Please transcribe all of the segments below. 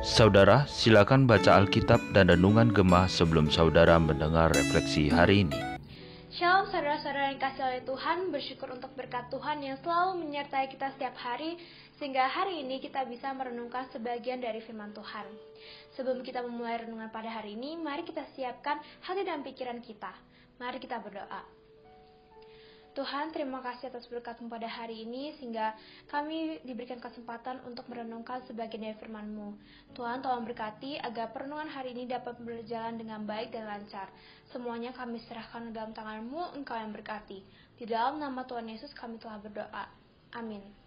Saudara, silakan baca Alkitab dan Renungan Gemah sebelum saudara mendengar refleksi hari ini. Shalom saudara-saudara yang kasih oleh Tuhan, bersyukur untuk berkat Tuhan yang selalu menyertai kita setiap hari, sehingga hari ini kita bisa merenungkan sebagian dari firman Tuhan. Sebelum kita memulai renungan pada hari ini, mari kita siapkan hati dan pikiran kita. Mari kita berdoa. Tuhan, terima kasih atas berkatmu pada hari ini, sehingga kami diberikan kesempatan untuk merenungkan sebagian dari firman-Mu. Tuhan, tolong berkati agar perenungan hari ini dapat berjalan dengan baik dan lancar. Semuanya kami serahkan dalam tangan-Mu, Engkau yang berkati. Di dalam nama Tuhan Yesus kami telah berdoa. Amin.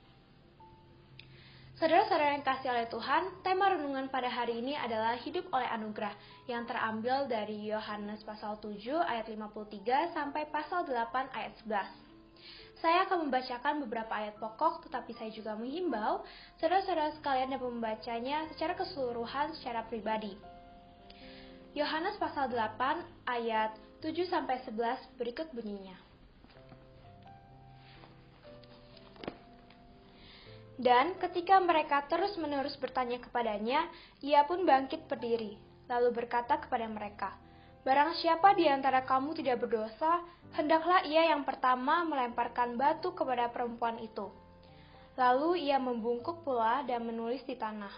Saudara-saudara yang kasih oleh Tuhan, tema renungan pada hari ini adalah hidup oleh anugerah yang terambil dari Yohanes pasal 7 ayat 53 sampai pasal 8 ayat 11. Saya akan membacakan beberapa ayat pokok, tetapi saya juga menghimbau saudara-saudara sekalian dapat membacanya secara keseluruhan secara pribadi. Yohanes pasal 8 ayat 7 sampai 11 berikut bunyinya. Dan ketika mereka terus-menerus bertanya kepadanya, ia pun bangkit berdiri, lalu berkata kepada mereka, Barang siapa di antara kamu tidak berdosa, hendaklah ia yang pertama melemparkan batu kepada perempuan itu. Lalu ia membungkuk pula dan menulis di tanah.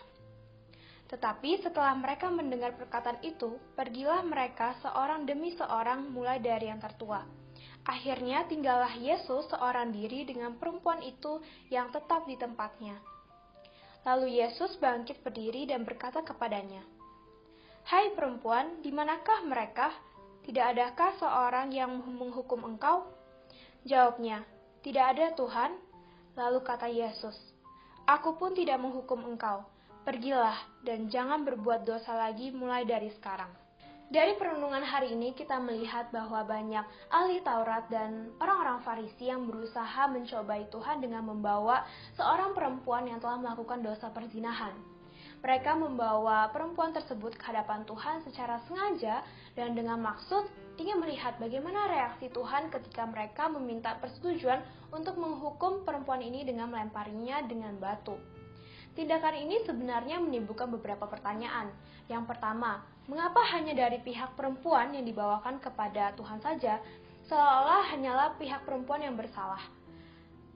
Tetapi setelah mereka mendengar perkataan itu, pergilah mereka seorang demi seorang mulai dari yang tertua Akhirnya tinggallah Yesus seorang diri dengan perempuan itu yang tetap di tempatnya. Lalu Yesus bangkit berdiri dan berkata kepadanya, Hai perempuan, di manakah mereka? Tidak adakah seorang yang menghukum engkau? Jawabnya, Tidak ada Tuhan. Lalu kata Yesus, Aku pun tidak menghukum engkau. Pergilah dan jangan berbuat dosa lagi mulai dari sekarang. Dari perenungan hari ini kita melihat bahwa banyak ahli Taurat dan orang-orang Farisi yang berusaha mencobai Tuhan dengan membawa seorang perempuan yang telah melakukan dosa perzinahan. Mereka membawa perempuan tersebut ke hadapan Tuhan secara sengaja dan dengan maksud ingin melihat bagaimana reaksi Tuhan ketika mereka meminta persetujuan untuk menghukum perempuan ini dengan melemparinya dengan batu. Tindakan ini sebenarnya menimbulkan beberapa pertanyaan. Yang pertama, mengapa hanya dari pihak perempuan yang dibawakan kepada Tuhan saja, seolah-olah hanyalah pihak perempuan yang bersalah?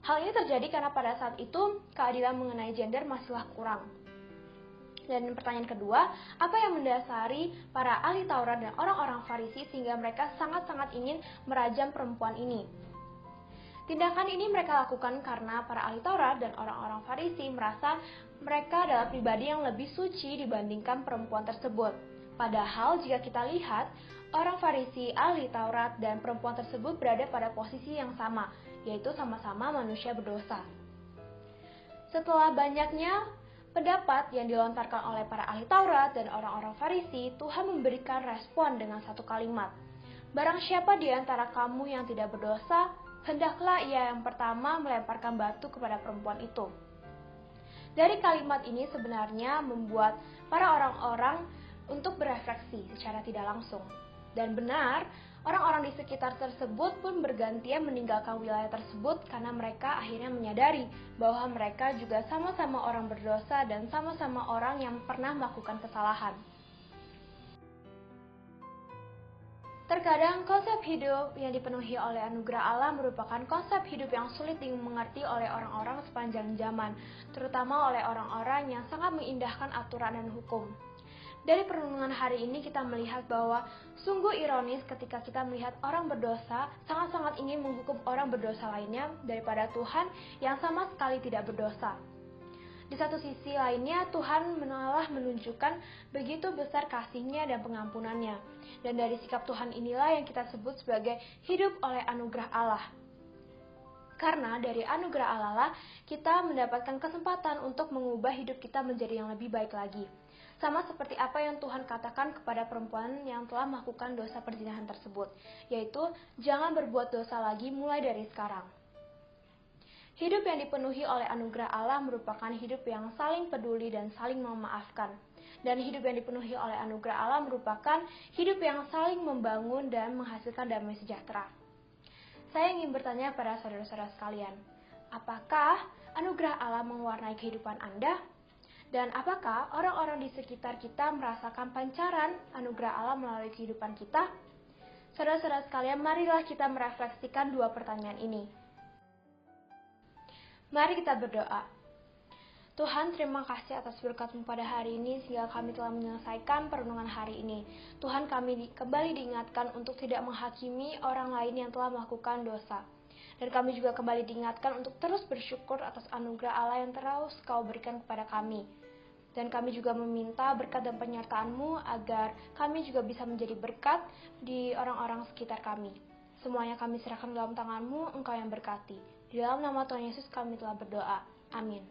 Hal ini terjadi karena pada saat itu keadilan mengenai gender masihlah kurang. Dan pertanyaan kedua, apa yang mendasari para ahli Taurat dan orang-orang Farisi sehingga mereka sangat-sangat ingin merajam perempuan ini? Tindakan ini mereka lakukan karena para ahli Taurat dan orang-orang Farisi merasa mereka adalah pribadi yang lebih suci dibandingkan perempuan tersebut. Padahal jika kita lihat, orang Farisi, ahli Taurat, dan perempuan tersebut berada pada posisi yang sama, yaitu sama-sama manusia berdosa. Setelah banyaknya pendapat yang dilontarkan oleh para ahli Taurat dan orang-orang Farisi, Tuhan memberikan respon dengan satu kalimat. Barang siapa di antara kamu yang tidak berdosa, hendaklah ia yang pertama melemparkan batu kepada perempuan itu. Dari kalimat ini sebenarnya membuat para orang-orang untuk berefleksi secara tidak langsung. Dan benar, orang-orang di sekitar tersebut pun bergantian meninggalkan wilayah tersebut karena mereka akhirnya menyadari bahwa mereka juga sama-sama orang berdosa dan sama-sama orang yang pernah melakukan kesalahan. Terkadang konsep hidup yang dipenuhi oleh anugerah Allah merupakan konsep hidup yang sulit dimengerti oleh orang-orang sepanjang zaman, terutama oleh orang-orang yang sangat mengindahkan aturan dan hukum. Dari perenungan hari ini kita melihat bahwa sungguh ironis ketika kita melihat orang berdosa sangat-sangat ingin menghukum orang berdosa lainnya daripada Tuhan yang sama sekali tidak berdosa. Di satu sisi lainnya, Tuhan menalah menunjukkan begitu besar kasihnya dan pengampunannya. Dan dari sikap Tuhan inilah yang kita sebut sebagai hidup oleh anugerah Allah. Karena dari anugerah Allah lah kita mendapatkan kesempatan untuk mengubah hidup kita menjadi yang lebih baik lagi. Sama seperti apa yang Tuhan katakan kepada perempuan yang telah melakukan dosa perzinahan tersebut, yaitu jangan berbuat dosa lagi mulai dari sekarang. Hidup yang dipenuhi oleh anugerah Allah merupakan hidup yang saling peduli dan saling memaafkan. Dan hidup yang dipenuhi oleh anugerah Allah merupakan hidup yang saling membangun dan menghasilkan damai sejahtera. Saya ingin bertanya pada saudara-saudara sekalian, apakah anugerah Allah mewarnai kehidupan Anda? Dan apakah orang-orang di sekitar kita merasakan pancaran anugerah Allah melalui kehidupan kita? Saudara-saudara sekalian, marilah kita merefleksikan dua pertanyaan ini. Mari kita berdoa. Tuhan, terima kasih atas berkat-Mu pada hari ini sehingga kami telah menyelesaikan perenungan hari ini. Tuhan, kami di, kembali diingatkan untuk tidak menghakimi orang lain yang telah melakukan dosa. Dan kami juga kembali diingatkan untuk terus bersyukur atas anugerah Allah yang terus Kau berikan kepada kami. Dan kami juga meminta berkat dan penyertaan-Mu agar kami juga bisa menjadi berkat di orang-orang sekitar kami. Semuanya kami serahkan dalam tangan-Mu, Engkau yang berkati. Di dalam nama Tuhan Yesus kami telah berdoa. Amin.